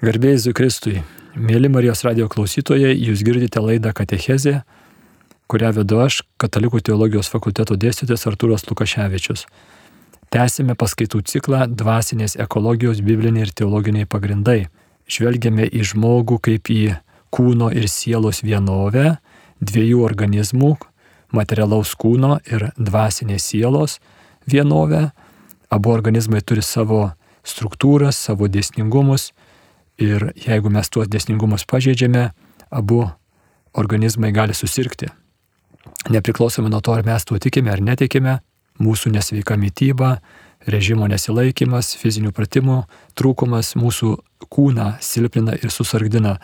Garbėjai Zikristui, mėly Marijos radio klausytojai, jūs girdite laidą Katechezė, kurią vedu aš, Katalikų teologijos fakulteto dėstytojas Artūras Lukaševičius. Tęsime paskaitų ciklą Dvasinės ekologijos bibliniai ir teologiniai pagrindai. Žvelgiame į žmogų kaip į kūno ir sielos vienovę, dviejų organizmų - materialaus kūno ir dvasinės sielos vienovę. Abu organizmai turi savo struktūras, savo dėsningumus Ir jeigu mes tuos dėsningumus pažeidžiame, abu organizmai gali susirgti. Nepriklausomai nuo to, ar mes tuo tikime ar netikime, mūsų nesveika mytyba, režimo nesilaikimas, fizinių pratimų trūkumas mūsų kūną silpnina ir susargdina.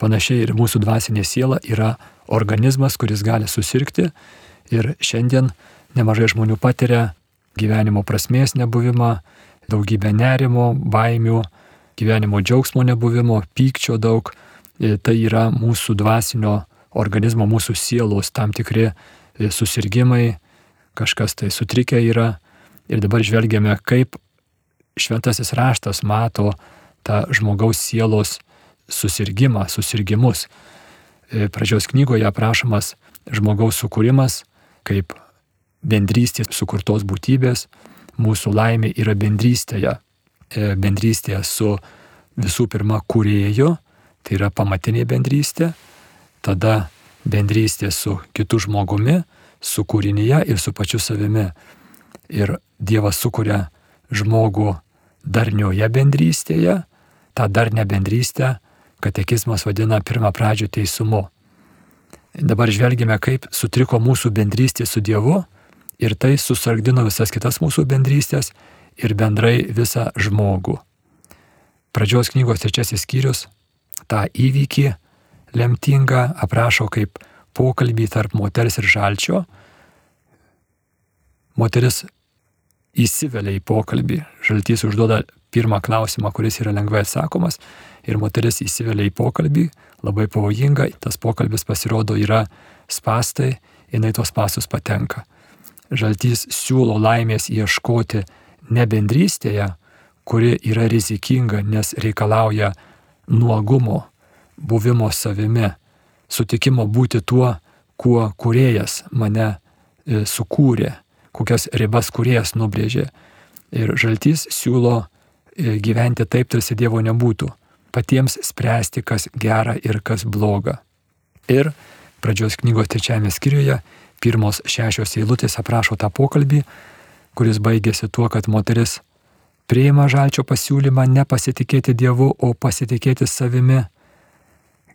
Panašiai ir mūsų dvasinė siela yra organizmas, kuris gali susirgti ir šiandien nemažai žmonių patiria gyvenimo prasmės nebuvimą, daugybę nerimo, baimių, gyvenimo džiaugsmo nebuvimo, pykčio daug, e, tai yra mūsų dvasinio organizmo, mūsų sielos tam tikri e, susirgymai, kažkas tai sutrikę yra. Ir dabar žvelgiame, kaip šventasis raštas mato tą žmogaus sielos susirgymą, susirgymus. E, pradžios knygoje aprašomas žmogaus sukūrimas kaip bendrystės sukurtos būtybės, mūsų laimė yra bendrystėje. E, bendrystė su visų pirma kurėju, tai yra pamatinė bendrystė, tada bendrystė su kitu žmogumi, su kūrinyje ir su pačiu savimi. Ir Dievas sukuria žmogų darnioje bendrystėje, tą darnę bendrystę katekizmas vadina pirmą pradžių teisumu. Dabar žvelgime, kaip sutriko mūsų bendrystė su Dievu ir tai susargdino visas kitas mūsų bendrystės ir bendrai visą žmogų. Pradžios knygos trečiasis skyrius tą įvykį lemtingą aprašo kaip pokalbį tarp moters ir žalčio. Moteris įsivelia į pokalbį. Žaltys užduoda pirmą klausimą, kuris yra lengvai atsakomas, ir moteris įsivelia į pokalbį, labai pavojinga, tas pokalbis pasirodo yra spastai, jinai tos pasus patenka. Žaltys siūlo laimės ieškoti ne bendrystėje, kuri yra rizikinga, nes reikalauja nuogumo, buvimo savimi, sutikimo būti tuo, kuo kuriejas mane e, sukūrė, kokias ribas kuriejas nubrėžė. Ir žaltys siūlo e, gyventi taip, tarsi Dievo nebūtų, patiems spręsti, kas gera ir kas bloga. Ir pradžios knygos trečiame skyriuje pirmos šešios eilutės aprašo tą pokalbį, kuris baigėsi tuo, kad moteris priima žalčio pasiūlymą nepasitikėti Dievu, o pasitikėti savimi.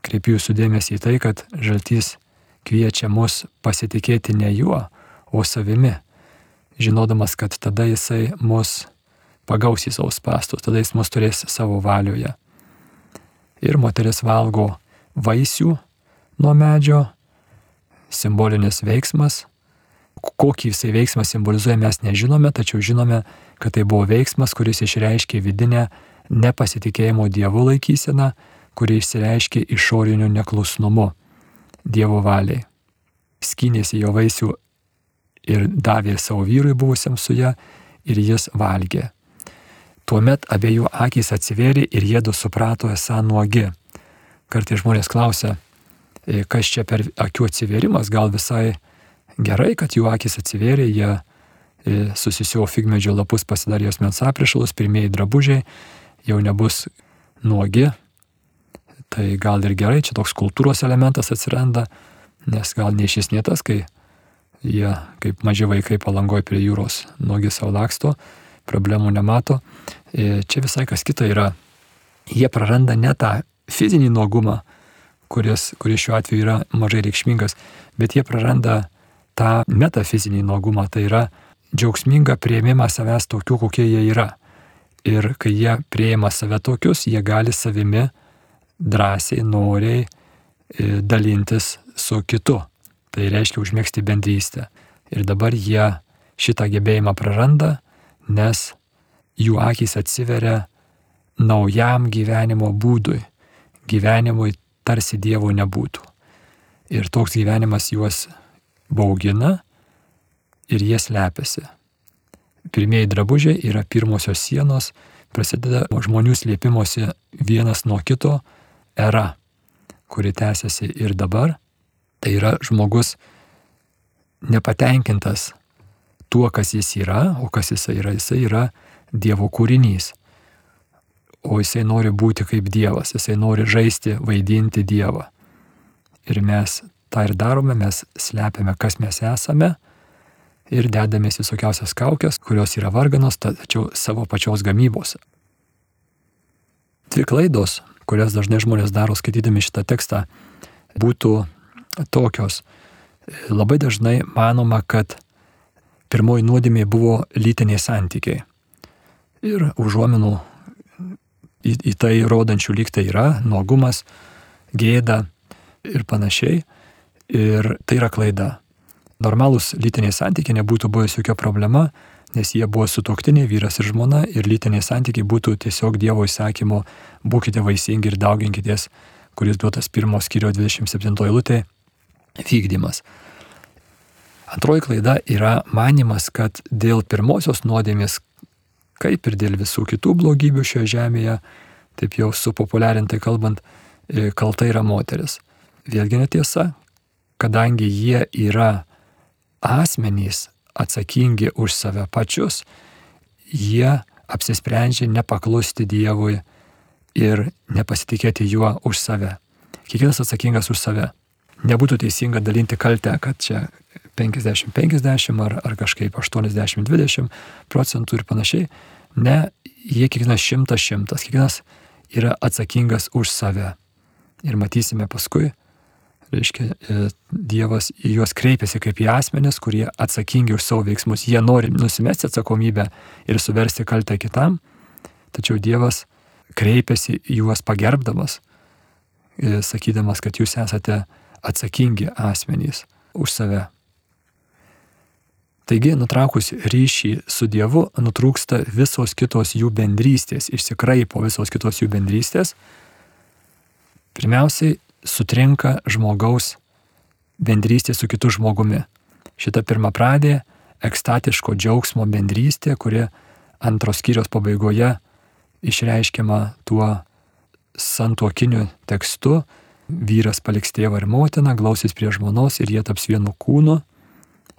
Kreipiu jūsų dėmesį į tai, kad žaltys kviečia mus pasitikėti ne juo, o savimi, žinodamas, kad tada jisai mus pagaus į savo spastus, tada jis mus turės savo valioje. Ir moteris valgo vaisių nuo medžio, simbolinis veiksmas, kokį jisai veiksmą simbolizuoja, mes nežinome, tačiau žinome, kad tai buvo veiksmas, kuris išreiškė vidinę nepasitikėjimo Dievo laikyseną, kuri išsireiškė išoriniu neklusnumu Dievo valiai. Skynėsi jo vaisių ir davė savo vyrui buvusiam su ją ir jis valgė. Tuomet abiejų akys atsivėrė ir jėdu suprato esą nuogi. Kartai žmonės klausia, e, kas čia per akių atsivėrimas, gal visai gerai, kad jų akis atsivėrė, jie e, susisiuvo figmedžio lapus, pasidarė jos mens aprišalus, pirmieji drabužiai jau nebus nuogi. Tai gal ir gerai, čia toks kultūros elementas atsiranda, nes gal neišėsnėtas, kai jie kaip maži vaikai palangoj prie jūros nuogi savo laksto, problemų nemato. E, čia visai kas kita yra. Jie praranda ne tą fizinį nuogumą, kuris, kuris šiuo atveju yra mažai reikšmingas, bet jie praranda tą metafizinį nuogumą, tai yra džiaugsmingą prieimimą savęs tokių, kokie jie yra. Ir kai jie prieima save tokius, jie gali savimi drąsiai, noriai e, dalintis su kitu. Tai reiškia užmėgsti bendrystę. Ir dabar jie šitą gebėjimą praranda, nes jų akis atsiveria naujam gyvenimo būdui, gyvenimui tarsi Dievo nebūtų. Ir toks gyvenimas juos baugina ir jie slepiasi. Pirmieji drabužiai yra pirmosios sienos, prasideda žmonių slėpimosi vienas nuo kito era, kuri tęsiasi ir dabar. Tai yra žmogus nepatenkintas tuo, kas jis yra, o kas jisai yra. Jisai yra Dievo kūrinys. O jisai nori būti kaip Dievas, jisai nori žaisti, vaidinti Dievą. Ir mes tą ir darome, mes slepiame, kas mes esame ir dedamės visokiausias kaukės, kurios yra varganos, tačiau savo pačios gamybos. Dvi klaidos, kurias dažnai žmonės daro skaitydami šitą tekstą, būtų tokios. Labai dažnai manoma, kad pirmoji nuodėmė buvo lytiniai santykiai. Ir užuominų į, į tai rodančių lyg tai yra nuogumas, gėda ir panašiai. Ir tai yra klaida. Normalūs lytiniai santykiai nebūtų buvęs jokia problema, nes jie buvo sutoktiniai vyras ir žmona ir lytiniai santykiai būtų tiesiog Dievo įsakymo būkite vaisingi ir dauginkitės, kuris duotas pirmos skyrio 27 eilutė vykdymas. Antroji klaida yra manimas, kad dėl pirmosios nuodėmės, kaip ir dėl visų kitų blogybių šioje žemėje, taip jau supopuliarintai kalbant, e, kalta yra moteris. Vėlgi netiesa, kadangi jie yra asmenys atsakingi už save pačius, jie apsisprendžia nepaklusti Dievui ir nepasitikėti juo už save. Kiekvienas atsakingas už save. Nebūtų teisinga dalinti kaltę, kad čia 50-50 ar, ar kažkaip 80-20 procentų ir panašiai. Ne, jie kiekvienas šimtas šimtas, kiekvienas yra atsakingas už save. Ir matysime paskui, reiškia, e, Dievas į juos kreipiasi kaip į asmenis, kurie atsakingi už savo veiksmus. Jie nori nusimesti atsakomybę ir suversti kaltę kitam, tačiau Dievas kreipiasi į juos pagerbdamas, e, sakydamas, kad jūs esate atsakingi asmenys už save. Taigi, nutraukus ryšį su Dievu, nutrūksta visos kitos jų bendrystės, išsikraipo visos kitos jų bendrystės. Pirmiausiai, sutrinka žmogaus bendrystė su kitu žmogumi. Šita pirma pradė ekstatiško džiaugsmo bendrystė, kuri antros skyrios pabaigoje išreiškiama tuo santuokiniu tekstu. Vyras paliks tėvą ir motiną, glausis prie žmonos ir jie taps vienu kūnu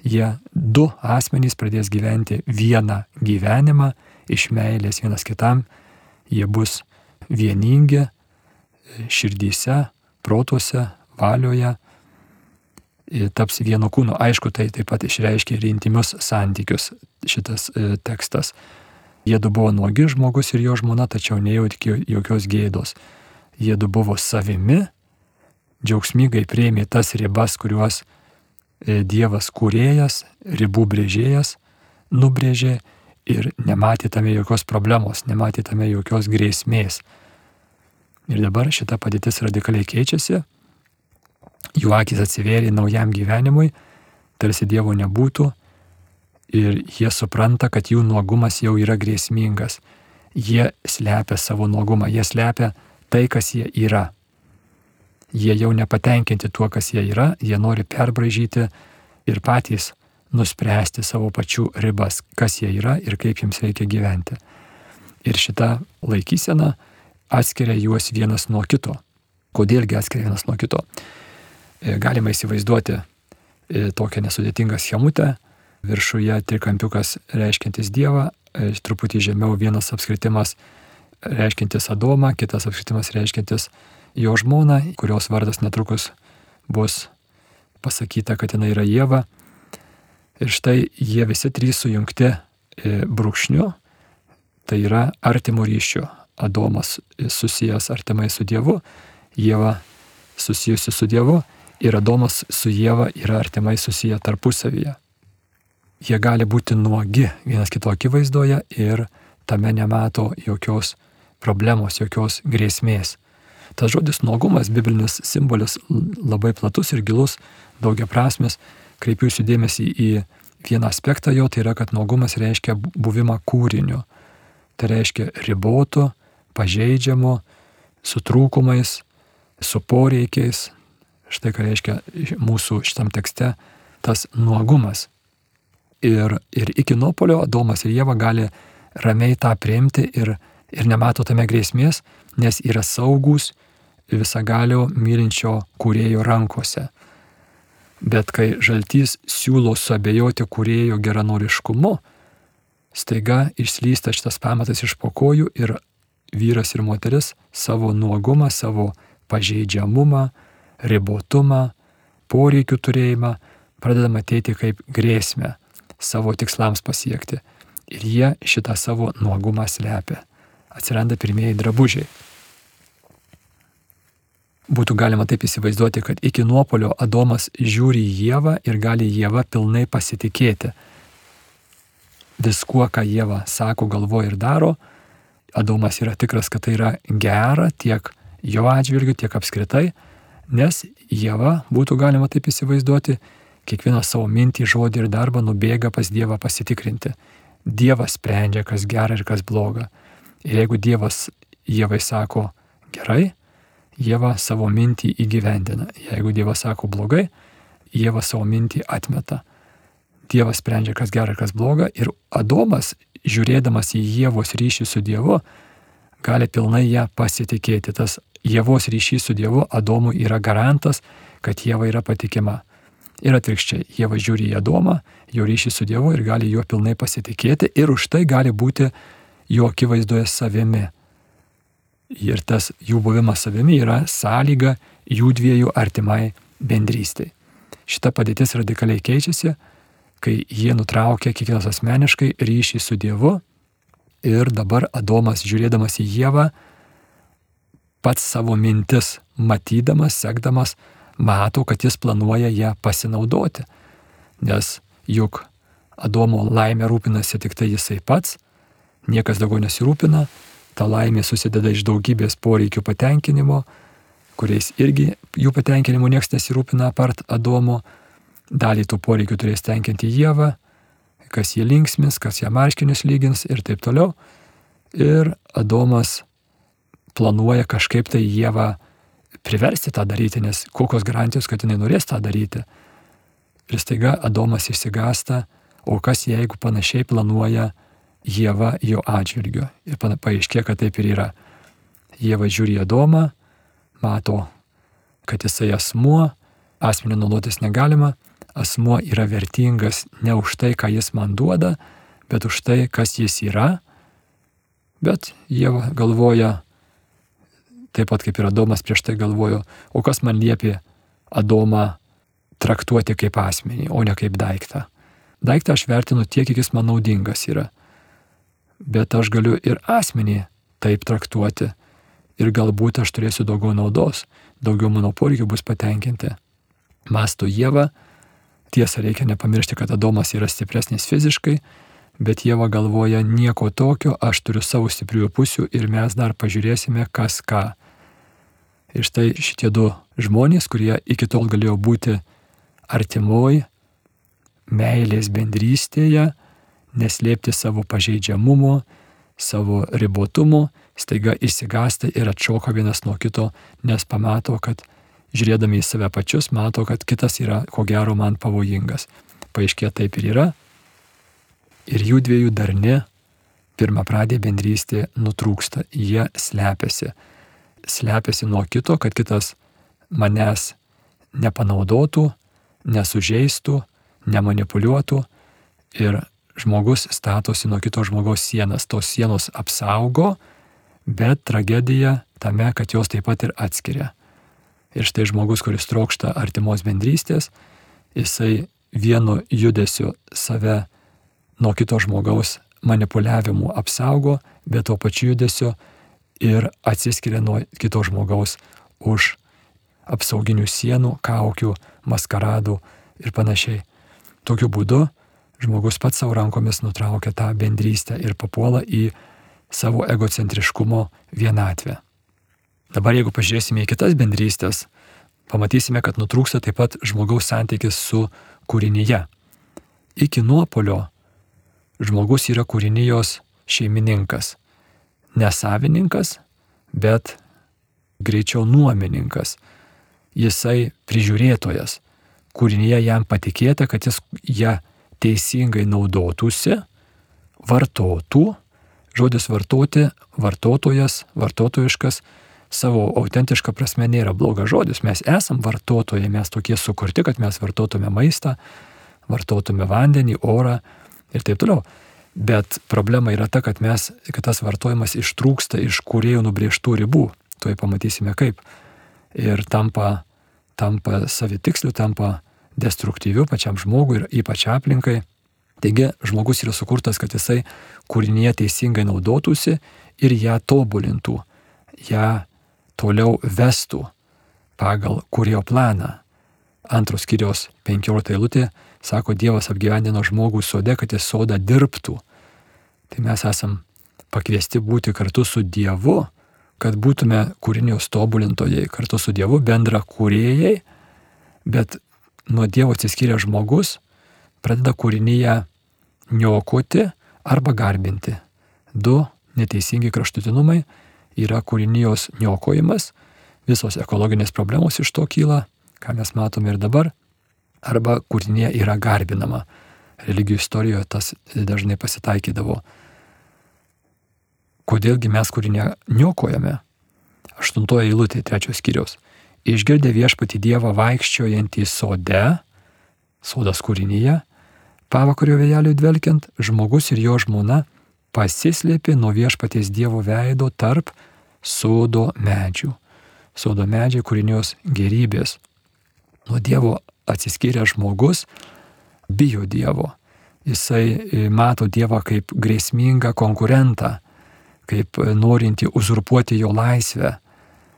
jie du asmenys pradės gyventi vieną gyvenimą iš meilės vienas kitam, jie bus vieningi širdyse, protuose, valioje, taps vienu kūnu. Aišku, tai taip pat išreiškia ir intimius santykius šitas e, tekstas. Jie du buvo nuogi žmogus ir jo žmona, tačiau nejautė jokios gėdos. Jie du buvo savimi, džiaugsmingai prieimė tas ribas, kuriuos E, Dievas kūrėjas, ribų brėžėjas, nubrėžė ir nematė tame jokios problemos, nematė tame jokios grėsmės. Ir dabar šita padėtis radikaliai keičiasi, jų akis atsivėrė naujam gyvenimui, tarsi Dievo nebūtų ir jie supranta, kad jų nuogumas jau yra grėsmingas. Jie slepia savo nuogumą, jie slepia tai, kas jie yra jie jau nepatenkinti tuo, kas jie yra, jie nori perbražyti ir patys nuspręsti savo pačių ribas, kas jie yra ir kaip jiems reikia gyventi. Ir šita laikysena atskiria juos vienas nuo kito. Kodėlgi atskiria vienas nuo kito? E, galima įsivaizduoti e, tokią nesudėtingą schemutę. Viršuje trikampiukas reiškintis Dievą, e, truputį žemiau vienas apskritimas reiškintis Adomą, kitas apskritimas reiškintis jo žmoną, kurios vardas netrukus bus pasakyta, kad jinai yra Jėva. Ir štai jie visi trys sujungti brūkšniu, tai yra artimo ryšio. Adomas susijęs artimai su Dievu, Jėva susijusi su Dievu ir Adomas su Jėva yra artimai susiję tarpusavyje. Jie gali būti nuogi vienas kito akivaizdoje ir tame nemato jokios problemos, jokios grėsmės. Tas žodis nuogumas, biblinis simbolis labai platus ir gilus, daugia prasmes. Kreipiu jūsų dėmesį į vieną aspektą jo, tai yra, kad nuogumas reiškia buvimą kūriniu. Tai reiškia ribotu, pažeidžiamu, su trūkumais, su poreikiais. Štai ką reiškia mūsų šitam tekste tas nuogumas. Ir, ir iki nuopolio Adomas ir Jėva gali ramiai tą priimti ir ir nemato tame grėsmės, nes yra saugus visagalio mylinčio kūrėjo rankose. Bet kai žaltys siūlo suabejoti kūrėjo geranoriškumu, staiga išslysta šitas pamatas iš pokojų ir vyras ir moteris savo nuogumą, savo pažeidžiamumą, ribotumą, poreikių turėjimą pradeda matyti kaip grėsmę savo tikslams pasiekti. Ir jie šitą savo nuogumą slepia. Atsiranda pirmieji drabužiai. Būtų galima taip įsivaizduoti, kad iki nuopolio Adomas žiūri į Jėvą ir gali Jėvą pilnai pasitikėti. Viskuo, ką Jėva sako, galvoja ir daro, Adomas yra tikras, kad tai yra gera tiek jo atžvilgiu, tiek apskritai, nes Jėva, būtų galima taip įsivaizduoti, kiekvieną savo mintį, žodį ir darbą nubėga pas Dievą pasitikrinti. Dievas sprendžia, kas gera ir kas bloga. Ir jeigu Dievas Jėvai sako gerai, Jėva savo mintį įgyvendina. Jeigu Dievas sako blogai, Jėva savo mintį atmeta. Dievas sprendžia, kas gera ir kas bloga. Ir Adomas, žiūrėdamas į Jėvos ryšį su Dievu, gali pilnai ją pasitikėti. Tas Jėvos ryšys su Dievu Adomui yra garantas, kad Jėva yra patikima. Ir atvirkščiai, Jėva žiūri į Adomą, jo ryšį su Dievu ir gali juo pilnai pasitikėti ir už tai gali būti jo akivaizdoje savimi. Ir tas jų buvimas savimi yra sąlyga jų dviejų artimai bendrystei. Šita padėtis radikaliai keičiasi, kai jie nutraukia kiekvienas asmeniškai ryšį su Dievu ir dabar Adomas žiūrėdamas į Jėvą, pats savo mintis matydamas, sekdamas, mato, kad jis planuoja ją pasinaudoti. Nes juk Adomo laimė rūpinasi tik tai jisai pats, niekas daugiau nesirūpina, ta laimė susideda iš daugybės poreikių patenkinimo, kuriais irgi jų patenkinimu niekas nesirūpina apart Adomo, dalį tų poreikių turės tenkinti Jėva, kas jie linksmis, kas ją marškinius lygins ir taip toliau. Ir Adomas planuoja kažkaip tai Jėvą priversti tą daryti, nes kokios garantijos, kad jinai norės tą daryti. Ir staiga Adomas išsigasta, o kas jeigu panašiai planuoja Jėva jo atžvilgiu. Ir paaiškė, kad taip ir yra. Jėva žiūri Adomą, mato, kad jisai asmuo, asmenį naudotis negalima, asmuo yra vertingas ne už tai, ką jis man duoda, bet už tai, kas jis yra. Bet Jėva galvoja, taip pat kaip ir Adomas prieš tai galvojo, o kas man liepė Adomą traktuoti kaip asmenį, o ne kaip daiktą. Daiktą aš vertinu tiek, kiek jis man naudingas yra. Bet aš galiu ir asmenį taip traktuoti ir galbūt aš turėsiu daugiau naudos, daugiau mano poreikių bus patenkinti. Masto Jėva, tiesa reikia nepamiršti, kad Adomas yra stipresnis fiziškai, bet Jėva galvoja nieko tokio, aš turiu savo stipriųjų pusių ir mes dar pažiūrėsime, kas ką. Ir štai šitie du žmonės, kurie iki tol galėjo būti artimoj, meilės bendrystėje, neslėpti savo pažeidžiamumo, savo ribotumo, staiga įsigasta ir atšoka vienas nuo kito, nes pamato, kad žiūrėdami į save pačius, mato, kad kitas yra ko gero man pavojingas. Paaiškė taip ir yra. Ir jų dviejų darni pirmą pradė bendrystė nutrūksta, jie slepiasi slepiasi nuo kito, kad kitas manęs nepanaudotų, nesužeistų, nemanipuliuotų ir žmogus statosi nuo kito žmogaus sienas. Tos sienos apsaugo, bet tragedija tame, kad jos taip pat ir atskiria. Ir štai žmogus, kuris trokšta artimos bendrystės, jisai vienu judesiu save nuo kito žmogaus manipuliavimų apsaugo, bet tuo pačiu judesiu ir atsiskiria nuo kito žmogaus už apsauginių sienų, kaukių, maskaradų ir panašiai. Tokiu būdu žmogus pats savo rankomis nutraukia tą bendrystę ir papuola į savo egocentriškumo vienatvę. Dabar jeigu pažiūrėsime į kitas bendrystės, pamatysime, kad nutrūksta taip pat žmogaus santykis su kūrinyje. Iki nuopolio žmogus yra kūrinijos šeimininkas ne savininkas, bet greičiau nuomininkas. Jisai prižiūrėtojas. Kūrinyje jam patikėta, kad jis ją teisingai naudotųsi, vartotų, žodis vartoti, vartotojas, vartotojiškas, savo autentiška prasme nėra blogas žodis. Mes esam vartotojai, mes tokie sukurti, kad mes vartotume maistą, vartotume vandenį, orą ir taip toliau. Bet problema yra ta, kad mes, kad tas vartojimas ištrūksta iš kuriejų nubriežtų ribų. Tuoj pamatysime kaip. Ir tampa, tampa savitiksliu, tampa destruktyviu pačiam žmogui ir ypač aplinkai. Taigi žmogus yra sukurtas, kad jisai kūrinėje teisingai naudotųsi ir ją tobulintų, ją toliau vestų pagal kurio planą. Antros kirios 15 eilutė sako, Dievas apgyvendino žmogų sode, kad jis sodą dirbtų. Tai mes esam pakviesti būti kartu su Dievu, kad būtume kūrinijos tobulintojai, kartu su Dievu bendra kūrėjai, bet nuo Dievo atsiskyrę žmogus pradeda kūrinyje niokoti arba garbinti. Du neteisingi kraštutinumai yra kūrinijos niokojimas, visos ekologinės problemos iš to kyla, ką mes matome ir dabar, arba kūrinėje yra garbinama. Religijų istorijoje tas dažnai pasitaikydavo. Kodėlgi mes kūrinę niokojame? Aštuntoje eilutė trečios skyriaus. Išgirdę viešpati Dievą vaikščiojantį sode, sodas kūrinyje, pavakario vėjeliui dvelkiant, žmogus ir jo žmona pasislėpė nuo viešpaties Dievo veido tarp sodo medžių. Sodo medžiai kūrinios gerybės. Nuo Dievo atsiskyręs žmogus bijo Dievo. Jisai e, mato Dievą kaip grėsmingą konkurentą, kaip norinti uzurpuoti jo laisvę,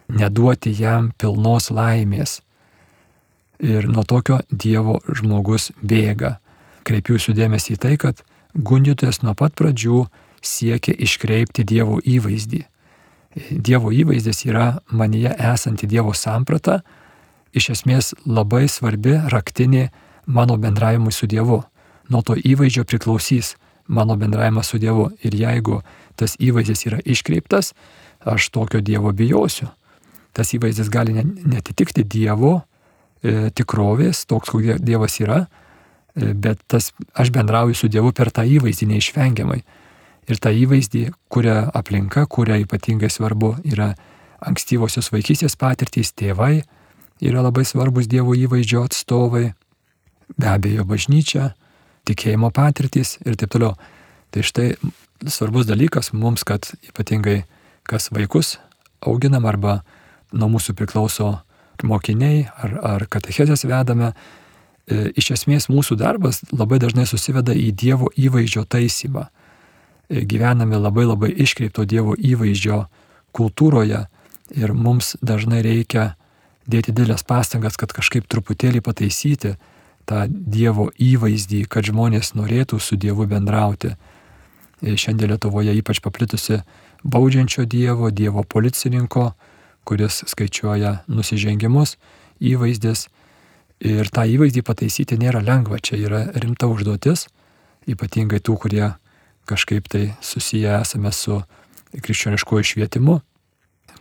neduoti jam pilnos laimės. Ir nuo tokio Dievo žmogus bėga. Kreipiuosi dėmesį į tai, kad gundytojas nuo pat pradžių siekia iškreipti Dievo įvaizdį. Dievo įvaizdis yra manyje esanti Dievo samprata, iš esmės labai svarbi raktinė mano bendravimui su Dievu. Nuo to įvaizdžio priklausys mano bendravimas su Dievu. Ir jeigu tas įvaizdis yra iškreiptas, aš tokio Dievo bijosiu. Tas įvaizdis gali netitikti Dievo e, tikrovės, toks, kokie Dievas yra, e, bet tas, aš bendrauju su Dievu per tą įvaizdį neišvengiamai. Ir tą įvaizdį, kuria aplinka, kuria ypatingai svarbu yra ankstyvosios vaikystės patirtys, tėvai yra labai svarbus Dievo įvaizdžio atstovai, be abejo bažnyčia, tikėjimo patirtys ir taip toliau. Tai štai svarbus dalykas mums, kad ypatingai kas vaikus auginam arba nuo mūsų priklauso mokiniai ar, ar katechezės vedame, e, iš esmės mūsų darbas labai dažnai susiveda į Dievo įvaizdžio taisymą gyvename labai labai iškreipto Dievo įvaizdžio kultūroje ir mums dažnai reikia dėti didelės pastangas, kad kažkaip truputėlį pataisyti tą Dievo įvaizdį, kad žmonės norėtų su Dievu bendrauti. Šiandien Lietuvoje ypač paplitusi baudžiančio Dievo, Dievo policininko, kuris skaičiuoja nusižengimus, įvaizdis. Ir tą įvaizdį pataisyti nėra lengva, čia yra rimta užduotis, ypatingai tų, kurie kažkaip tai susiję esame su krikščioniškuoju švietimu,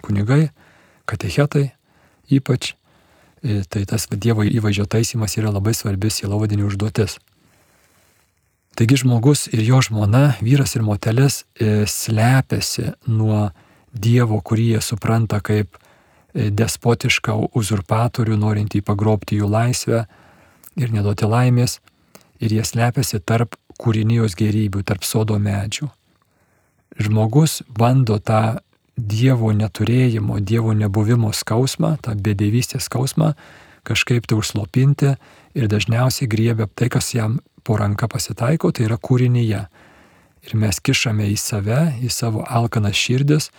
kunigai, katechetai ypač. E, tai tas Dievo įvaizdžio taisymas yra labai svarbi sielovadinė užduotis. Taigi žmogus ir jo žmona, vyras ir motelis e, slepiasi nuo Dievo, kurį jie supranta kaip e, despotišką uzurpatorių, norintį pagrobti jų laisvę ir neduoti laimės. Ir jie slepiasi tarp kūrinijos gerybių, tarp sodo medžių. Žmogus bando tą Dievo neturėjimo, Dievo nebuvimo skausmą, tą bedėvystės skausmą kažkaip tai užslopinti ir dažniausiai griebia tai, kas jam po ranka pasitaiko, tai yra kūrinyje. Ir mes kišame į save, į savo alkanas širdis,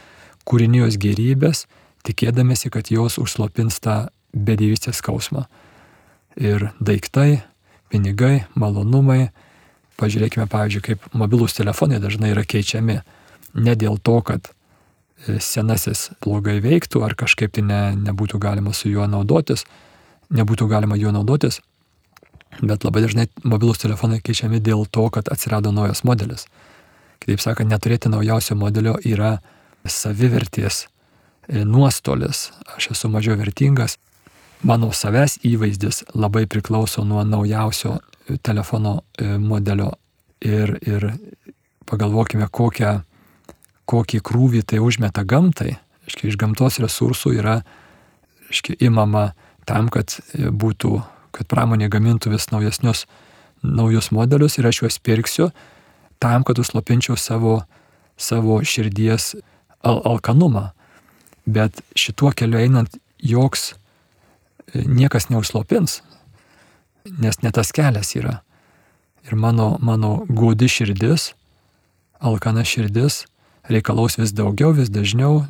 kūrinijos gerybės, tikėdamėsi, kad jos užslopins tą bedėvystės skausmą. Ir daiktai, pinigai, malonumai, Pažiūrėkime, pavyzdžiui, kaip mobilūs telefonai dažnai yra keičiami ne dėl to, kad e, senasis blogai veiktų ar kažkaip tai ne, nebūtų galima su juo naudotis, nebūtų galima juo naudotis, bet labai dažnai mobilūs telefonai keičiami dėl to, kad atsirado naujas modelis. Kitaip sakant, neturėti naujausio modelio yra savivertės e, nuostolis. Aš esu mažiau vertingas. Mano savęs įvaizdis labai priklauso nuo naujausio telefono e, modelio ir, ir pagalvokime, kokią kokį krūvį tai užmeta gamtai. Iškia, iš gamtos resursų yra iškia, imama tam, kad būtų, kad pramonė gamintų vis naujesnius, naujus modelius ir aš juos pirksiu tam, kad užslopinčiau savo, savo širdies al alkanumą. Bet šituo keliu einant joks e, niekas neužslopins, nes ne tas kelias yra. Ir mano, mano gūdi širdis, alkana širdis reikalaus vis daugiau, vis dažniau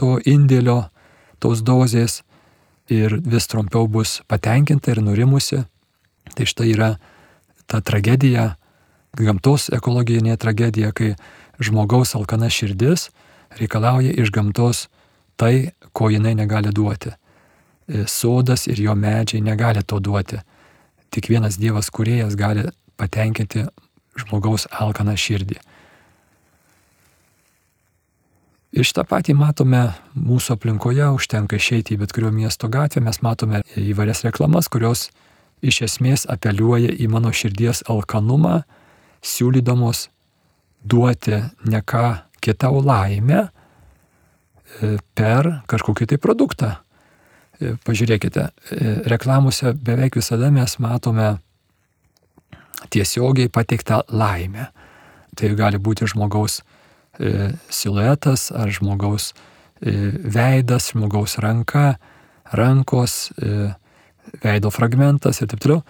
to indėlio, tos dozės ir vis trumpiau bus patenkinta ir nurimusi. Tai štai yra ta tragedija, gamtos ekologijinė tragedija, kai žmogaus alkana širdis reikalauja iš gamtos tai, ko jinai negali duoti. Sodas ir jo medžiai negali to duoti. Tik vienas Dievas kuriejas gali patenkinti žmogaus alkaną širdį. Ir šitą patį matome mūsų aplinkoje, užtenka išeiti į bet kurio miesto gatvę, mes matome įvairias reklamas, kurios iš esmės apeliuoja į mano širdies alkanumą, siūlydamos duoti ne ką kitą laimę e, per kažkokį tai produktą. E, pažiūrėkite, e, reklamuose beveik visada mes matome tiesiogiai pateiktą laimę. Tai gali būti žmogaus E, siluetas ar žmogaus veidas, žmogaus ranka, rankos, veido fragmentas ir taip toliau,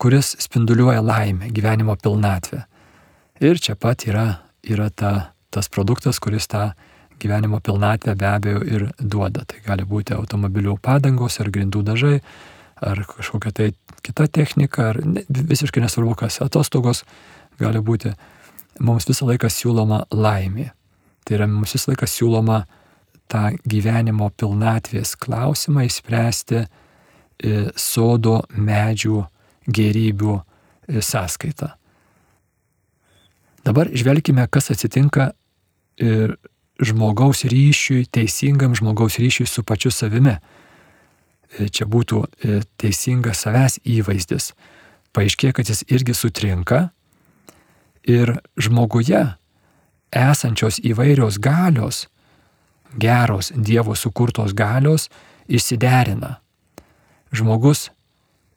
kuris spinduliuoja laimę, gyvenimo pilnatvę. Ir čia pat yra, yra ta, tas produktas, kuris tą gyvenimo pilnatvę be abejo ir duoda. Tai gali būti automobilių padangos ar grindų dažai, ar kažkokia tai kita technika, ar ne, visiškai nesvarbu kas, atostogos gali būti mums visą laiką siūloma laimė. Tai yra mums visą laiką siūloma tą gyvenimo pilnatvės klausimą įspręsti e, sodo medžių gerybių e, sąskaitą. Dabar žvelgime, kas atsitinka ir žmogaus ryšiui, teisingam žmogaus ryšiui su pačiu savimi. E, čia būtų teisingas savęs įvaizdis. Paaiškėja, kad jis irgi sutrinka, ir žmoguje esančios įvairios galios, geros Dievo sukurtos galios, išsiderina. Žmogus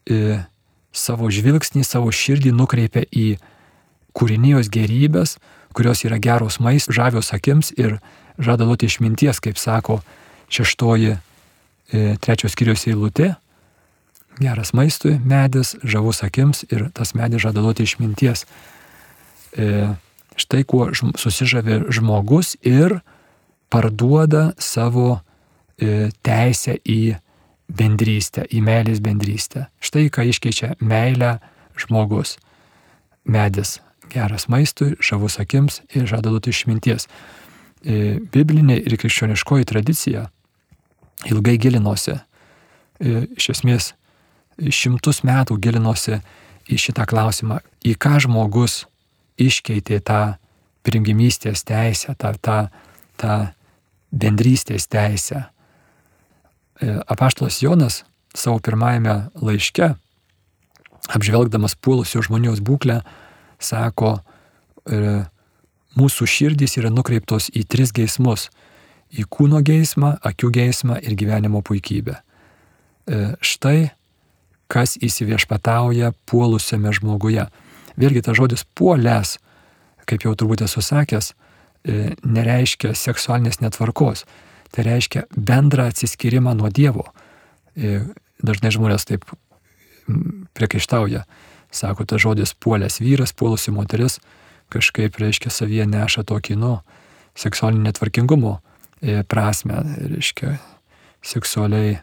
e, savo žvilgsnį, savo širdį nukreipia į kūrinijos gerybės, kurios yra geros maistas, žavios akims ir žada duoti išminties, kaip sako šeštoji e, trečios skyrius eilutė. Geras maistui medis, žavus akims ir tas medis žada duoti išminties. E, štai kuo susižavė žmogus ir parduoda savo e, teisę į bendrystę, į meilės bendrystę. Štai ką iškeičia meilę žmogus. Medis geras maistui, žavus akims ir žada duoti išminties. E, biblinė ir krikščioniškoji tradicija ilgai gilinosi, iš esmės šimtus metų gilinosi į šitą klausimą, į ką žmogus iškeitė tą pirmgimystės teisę, tą, tą, tą bendrystės teisę. E, apaštalas Jonas savo pirmajame laiške, apžvelgdamas puolusių žmonijos būklę, sako, e, mūsų širdys yra nukreiptos į tris geismus - į kūno geismą, akių geismą ir gyvenimo puikybę. E, štai kas įsiviešpatauja puolusiame žmoguje. Vėlgi tas žodis puolės, kaip jau turbūt esu sakęs, e, nereiškia seksualinės netvarkos. Tai reiškia bendrą atsiskyrimą nuo Dievo. Dažnai žmonės taip priekaištauja. Sako, tas žodis puolės vyras, puolusi moteris kažkaip reiškia savyje neša tokį, nu, seksualinį netvarkingumo e, prasme, reiškia seksualiai,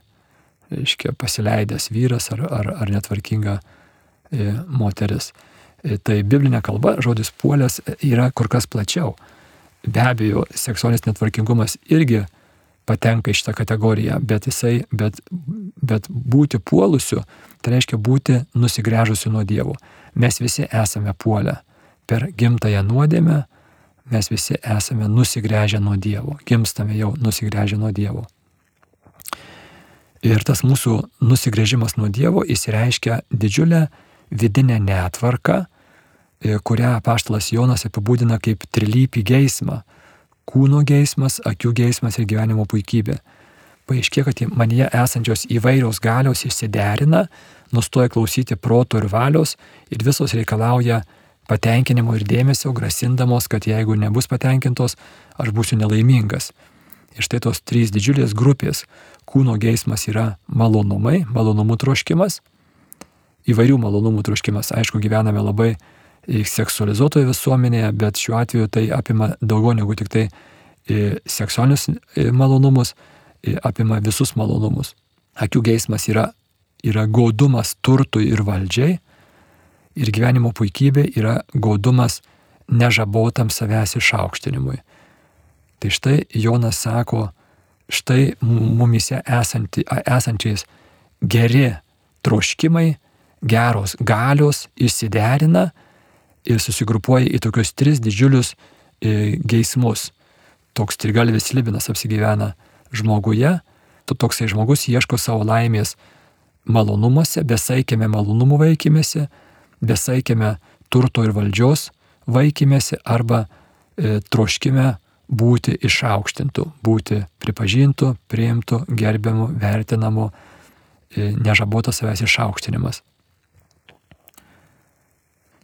reiškia pasileidęs vyras ar, ar, ar netvarkinga moteris. E, tai biblinė kalba žodis puolės yra kur kas plačiau. Be abejo, seksualinis netvarkingumas irgi patenka į šitą kategoriją, bet jisai, bet, bet būti puolusiu, tai reiškia būti nusigręžusiu nuo dievų. Mes visi esame puolę. Per gimtąją nuodėmę mes visi esame nusigręžę nuo dievų. Gimstame jau nusigręžę nuo dievų. Ir tas mūsų nusigrėžimas nuo Dievo įsireiškia didžiulę vidinę netvarką, E, kurią paštalas Jonas apibūdina kaip trilypį geismą, kūno geismas, akių geismas ir gyvenimo puikybė. Paaiškė, kad manyje esančios įvairios galios išsiderina, nustoja klausyti proto ir valios ir visos reikalauja patenkinimo ir dėmesio, grasindamos, kad jeigu nebus patenkintos, aš būsiu nelaimingas. Ir štai tos trys didžiulės grupės - kūno geismas yra malonumai, malonumų troškimas, įvairių malonumų troškimas. Aišku, gyvename labai seksualizuotoje visuomenėje, bet šiuo atveju tai apima daugiau negu tik tai e, seksualinius e, malonumus, e, apima visus malonumus. Akių geismas yra, yra gaudumas turtui ir valdžiai ir gyvenimo puikybė yra gaudumas nežabotam savęs išaukštinimui. Tai štai Jonas sako, štai mumise esanti, esančiais geri troškimai, geros galios išsiderina ir susigrupuoja į tokius tris didžiulius e, geismus. Toks trigalvis libinas apsigyvena žmoguje, tu toksai žmogus ieško savo laimės malonumuose, besaikėme malonumų vaikymėse, besaikėme turto ir valdžios vaikymėsi arba e, troškime būti išaukštintų, būti pripažintų, priimtų, gerbiamų, vertinamų, e, nežabotas savęs išaukštinimas.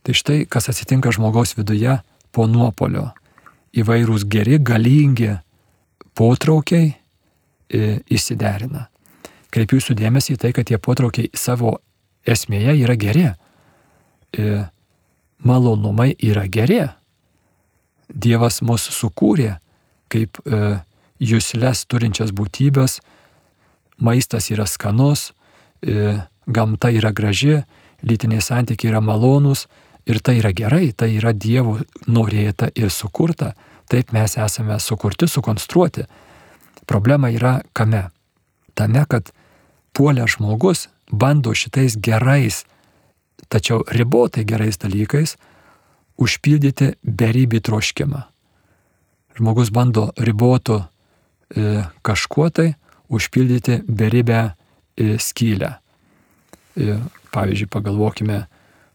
Tai štai, kas atsitinka žmogaus viduje po nuopolio. Įvairūs geri, galingi potraukiai įsiderina. Kreipiu jūsų dėmesį į tai, kad tie potraukiai savo esmėje yra geri. E, malonumai yra geri. Dievas mus sukūrė kaip e, jūslės turinčias būtybės, maistas yra skanus, e, gamta yra graži, lytiniai santykiai yra malonūs, Ir tai yra gerai, tai yra Dievo norėta ir sukurta. Taip mes esame sukurti, sukonstruoti. Problema yra kame? Tame, kad puolė žmogus bando šitais gerais, tačiau ribotai gerais dalykais užpildyti beribį troškimą. Žmogus bando ribotų e, kažkuo tai užpildyti beribę e, skylę. E, pavyzdžiui, pagalvokime,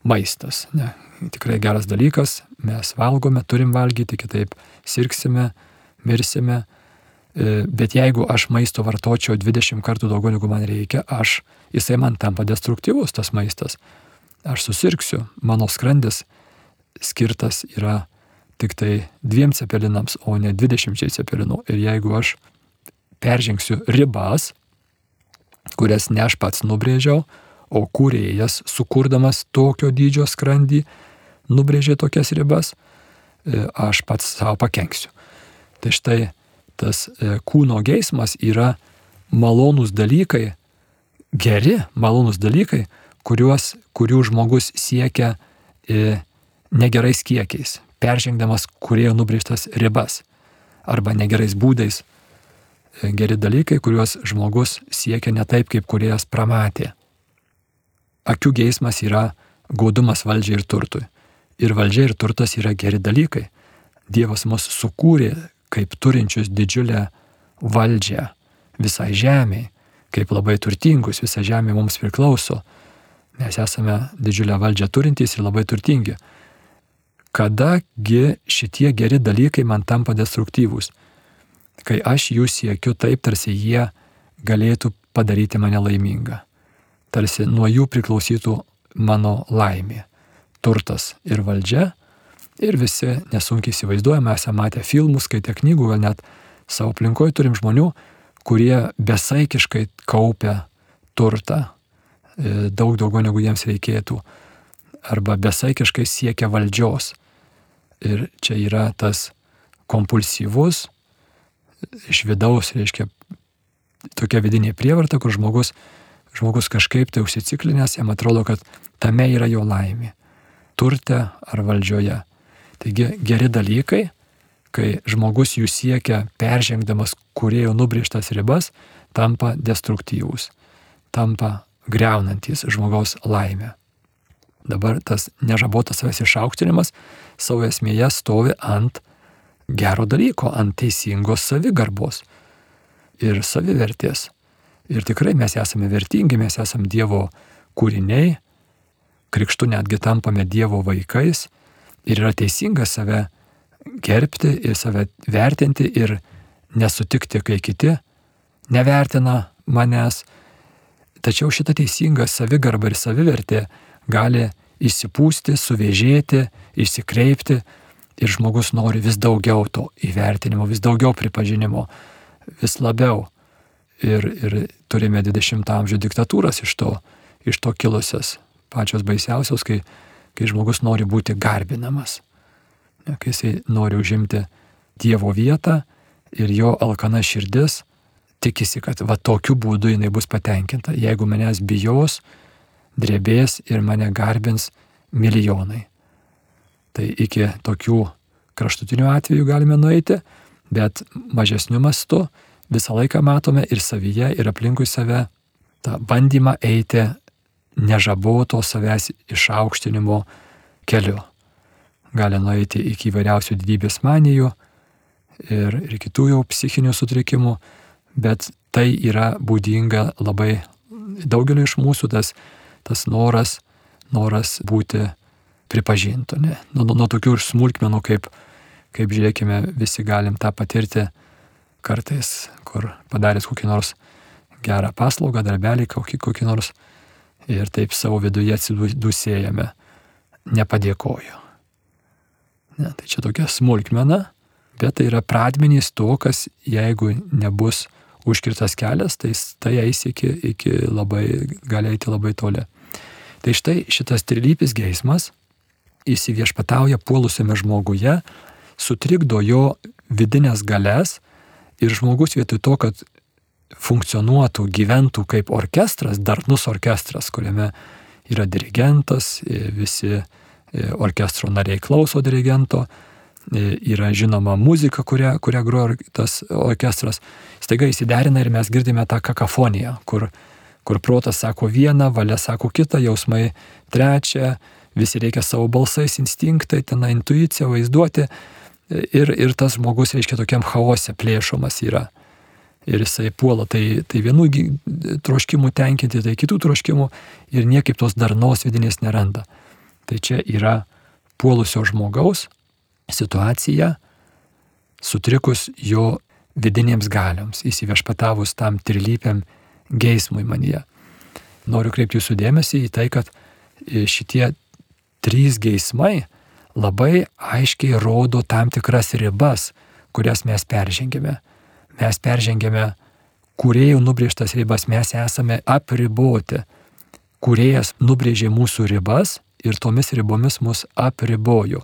maistas. Ne, tikrai geras dalykas, mes valgome, turim valgyti, kitaip sirksime, mirsime. E, bet jeigu aš maisto vartočiau 20 kartų daugiau negu man reikia, aš, jisai man tampa destruktyvus tas maistas. Aš susirksiu, mano skrandis skirtas yra tik tai dviem cepelinams, o ne 20 cepelinų. Ir jeigu aš peržengsiu ribas, kurias ne aš pats nubrėžiau, o kūrėjas, sukurdamas tokio dydžio skrandį, nubrėžė tokias ribas, e, aš pats savo pakenksiu. Tai štai tas e, kūno geismas yra malonūs dalykai, geri malonūs dalykai, kuriuos, kurių žmogus siekia e, negerais kiekiais, peržengdamas kurėjo nubrėžtas ribas arba negerais būdais. Geri dalykai, kuriuos žmogus siekia ne taip, kaip kuriejas pramatė akių geismas yra gaudumas valdžiai ir turtui. Ir valdžia ir turtas yra geri dalykai. Dievas mus sukūrė kaip turinčius didžiulę valdžią visai žemėje, kaip labai turtingus, visa žemė mums priklauso. Mes esame didžiulę valdžią turintys ir labai turtingi. Kadagi šitie geri dalykai man tampa destruktyvūs? Kai aš jų siekiu taip, tarsi jie galėtų padaryti mane laimingą tarsi nuo jų priklausytų mano laimė, turtas ir valdžia. Ir visi nesunkiai įsivaizduojame, esame matę filmų, skaitę knygų, gal net savo aplinkoje turim žmonių, kurie besaikiškai kaupia turtą, e, daug daugiau negu jiems reikėtų, arba besaikiškai siekia valdžios. Ir čia yra tas kompulsyvus, iš vidaus, reiškia, tokia vidinė prievarta, kur žmogus žmogus kažkaip tai užsiciklinęs, jam atrodo, kad tame yra jo laimė - turte ar valdžioje. Taigi geri dalykai, kai žmogus jų siekia peržengdamas kurėjo nubrėžtas ribas, tampa destruktyvūs, tampa greunantis žmogaus laimę. Dabar tas nežabotas savęs išaukštinimas savo esmėje stovi ant gero dalyko, ant teisingos savigarbos ir savivertės. Ir tikrai mes esame vertingi, mes esame Dievo kūriniai, krikštų netgi tampame Dievo vaikais ir yra teisinga save gerbti ir save vertinti ir nesutikti, kai kiti nevertina manęs. Tačiau šita teisinga savigarba ir savivertė gali įsipūsti, suvėžėti, išsikreipti ir žmogus nori vis daugiau to įvertinimo, vis daugiau pripažinimo, vis labiau. Ir, ir turime 20-ojo amžiaus diktatūras iš to, iš to kilusias, pačios baisiausios, kai, kai žmogus nori būti garbinamas, ne, kai jisai nori užimti Dievo vietą ir jo alkana širdis tikisi, kad va tokiu būdu jinai bus patenkinta. Jeigu manęs bijos, drebės ir mane garbins milijonai. Tai iki tokių kraštutinių atvejų galime nueiti, bet mažesniu mastu visą laiką matome ir savyje, ir aplinkui save tą bandymą eiti nežaboto savęs išaukštinimo keliu. Gali nueiti iki įvairiausių didybės manijų ir, ir kitų jau psichinių sutrikimų, bet tai yra būdinga labai daugeliu iš mūsų tas, tas noras, noras būti pripažintų. Ne? Nuo, nuo tokių ir smulkmenų, kaip, kaip žiūrėkime, visi galim tą patirti kartais, kur padaręs kokį nors gerą paslaugą, darbelį, kokį, kokį nors ir taip savo viduje atsidusėjame, nepadėkoju. Ne, tai čia tokia smulkmena, bet tai yra pradmenys to, kas jeigu nebus užkirtas kelias, tai tai eis iki, iki labai, gali eiti labai toli. Tai štai šitas trilypis geismas įsiviešpatauja puolusiame žmoguje, sutrikdo jo vidinės galės ir žmogus vietoj to, kad funkcionuotų, gyventų kaip orkestras, darnus orkestras, kuriame yra dirigentas, visi orkestro nariai klauso dirigento, yra žinoma muzika, kurią, kurią groja tas orkestras. Staiga įsiderina ir mes girdime tą kakafoniją, kur, kur protas sako vieną, valia sako kitą, jausmai trečią, visi reikia savo balsais, instinktai, ten intuicija, vaizduoti. Ir, ir tas žmogus, reiškia, tokiam chaose plėšomas yra ir jisai puola tai, tai vienų troškimų tenkinti, tai kitų troškimų ir niekaip tos darnos vidinės neranda. Tai čia yra puolusio žmogaus situacija, sutrikus jo vidinėms galioms, įsiviešpatavus tam trilypiam geismui manyje. Noriu kreipti jūsų dėmesį į tai, kad šitie trys geismai labai aiškiai rodo tam tikras ribas, kurias mes peržengėme mes peržengėme kuriejų nubrėžtas ribas, mes esame apriboti. Kuriejas nubrėžė mūsų ribas ir tomis ribomis mus apribojo.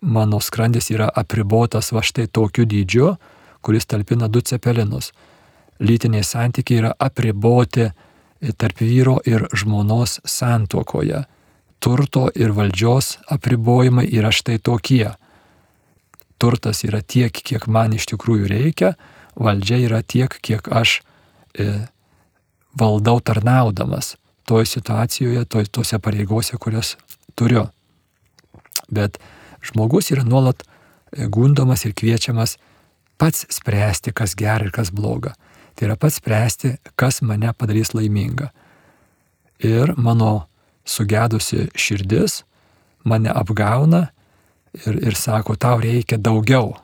Mano skrandis yra apribotas va štai tokiu dydžiu, kuris talpina du cepelinus. Lytiniai santykiai yra apriboti tarp vyro ir žmonos santuokoje. Turto ir valdžios apribojimai yra štai tokie. Turtas yra tiek, kiek man iš tikrųjų reikia, valdžia yra tiek, kiek aš e, valdau tarnaudamas toj situacijoje, toj, tose pareigose, kurias turiu. Bet žmogus yra nuolat e, gundomas ir kviečiamas pats spręsti, kas gera ir kas bloga. Tai yra pats spręsti, kas mane padarys laimingą. Ir mano sugedusi širdis mane apgauna ir, ir sako, tau reikia daugiau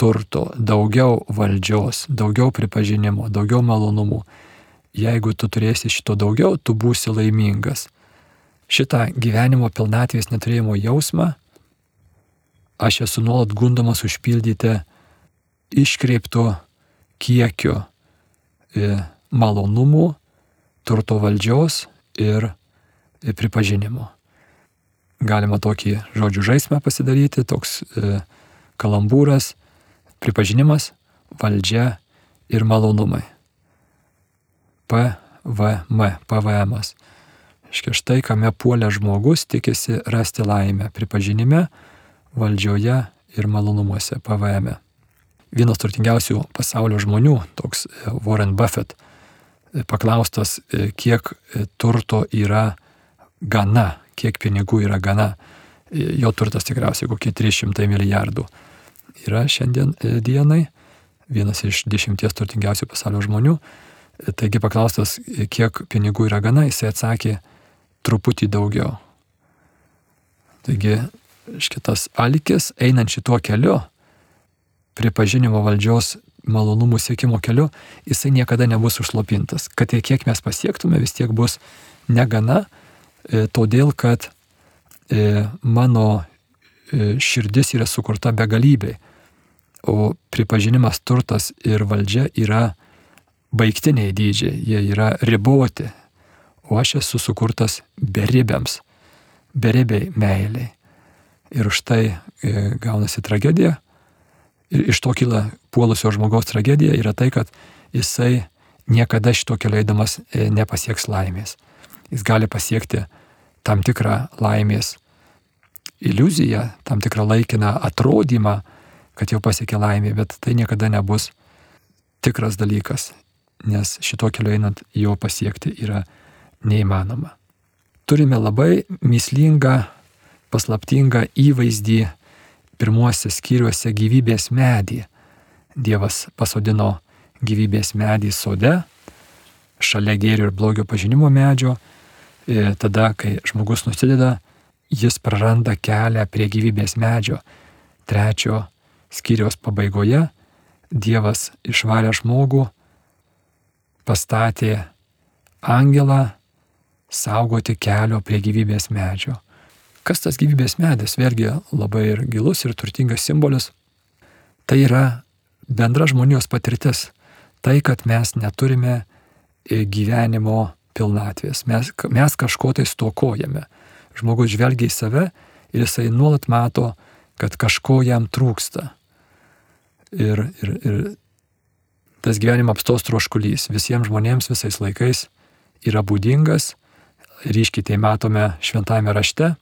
turto, daugiau valdžios, daugiau pripažinimo, daugiau malonumų. Jeigu tu turėsi šito daugiau, tu būsi laimingas. Šitą gyvenimo pilnatvės neturėjimo jausmą aš esu nuolat gundomas užpildyti iškreiptų kiekių e, malonumų, turto valdžios ir pripažinimo. Galima tokį žodžių žaismą pasidaryti, toks e, kalambūras, pripažinimas, valdžia ir malonumai. PVM, PVM. Iškia štai, kame puolė žmogus tikisi rasti laimę pripažinime, valdžioje ir malonumuose PVM. Vienas turtingiausių pasaulio žmonių, toks e, Warren Buffett, e, paklaustas, e, kiek turto yra gana, kiek pinigų yra gana. Jo turtas tikriausiai kokie 300 milijardų yra šiandien e, dienai, vienas iš dešimties turtingiausių pasaulio žmonių. E, taigi paklaustas, e, kiek pinigų yra gana, jisai atsakė truputį daugiau. Taigi šitas alkis, einant šituo keliu, pripažinimo valdžios malonumų siekimo keliu, jisai niekada nebus užslopintas. Kad ir kiek mes pasiektume, vis tiek bus negana, todėl kad mano širdis yra sukurta begalybei, o pripažinimas turtas ir valdžia yra baigtiniai dydžiai, jie yra riboti, o aš esu sukurtas beribiams, beribiai meiliai. Ir už tai e, gaunasi tragedija. Ir iš to kyla puolusio žmogaus tragedija yra tai, kad jisai niekada šito keliu eidamas e, nepasieks laimės. Jis gali pasiekti tam tikrą laimės iliuziją, tam tikrą laikiną atrodymą, kad jau pasiekė laimė, bet tai niekada nebus tikras dalykas, nes šito keliu einant jo pasiekti yra neįmanoma. Turime labai mislingą, paslaptingą įvaizdį pirmuose skyriuose gyvybės medį. Dievas pasodino gyvybės medį sode, šalia gėrio ir blogio pažinimo medžio. Ir tada, kai žmogus nusideda, jis praranda kelią prie gyvybės medžio. Trečio skyriaus pabaigoje Dievas išvarė žmogų, pastatė angelą saugoti kelio prie gyvybės medžio. Kas tas gyvybės medis? Vėlgi labai ir gilus ir turtingas simbolis. Tai yra bendra žmonijos patirtis. Tai, kad mes neturime e, gyvenimo pilnatvės. Mes, mes kažko tai stokojame. Žmogus žvelgia į save ir jisai nuolat mato, kad kažko jam trūksta. Ir, ir, ir tas gyvenimo apstos troškulys visiems žmonėms visais laikais yra būdingas ryškiai tai matome šventame rašte.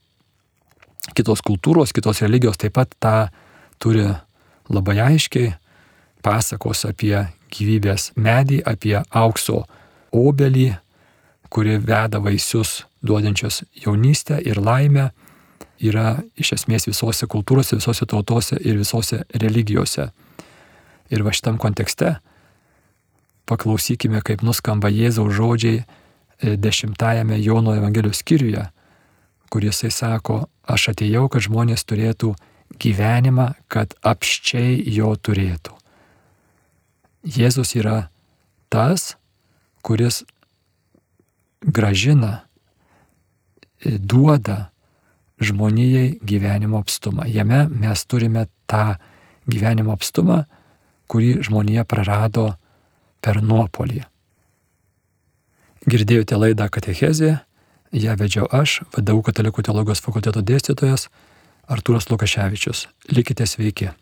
Kitos kultūros, kitos religijos taip pat tą turi labai aiškiai. Pasakos apie gyvybės medį, apie aukso obelį, kuri veda vaisius duodančios jaunystę ir laimę, yra iš esmės visose kultūrose, visose tautose ir visose religijose. Ir va šitam kontekste paklausykime, kaip nuskamba Jėzaus žodžiai E, dešimtajame Jono Evangelijos skyriuje, kur jisai sako, aš atėjau, kad žmonės turėtų gyvenimą, kad apščiai jo turėtų. Jėzus yra tas, kuris gražina, e, duoda žmonijai gyvenimo apstumą. Jame mes turime tą gyvenimo apstumą, kurį žmonija prarado per nuopolį. Girdėjote laidą Katechezė, ją vedžiau aš, vadovau Katalikų teologijos fakulteto dėstytojas Artūras Lukaševičius. Likite sveiki.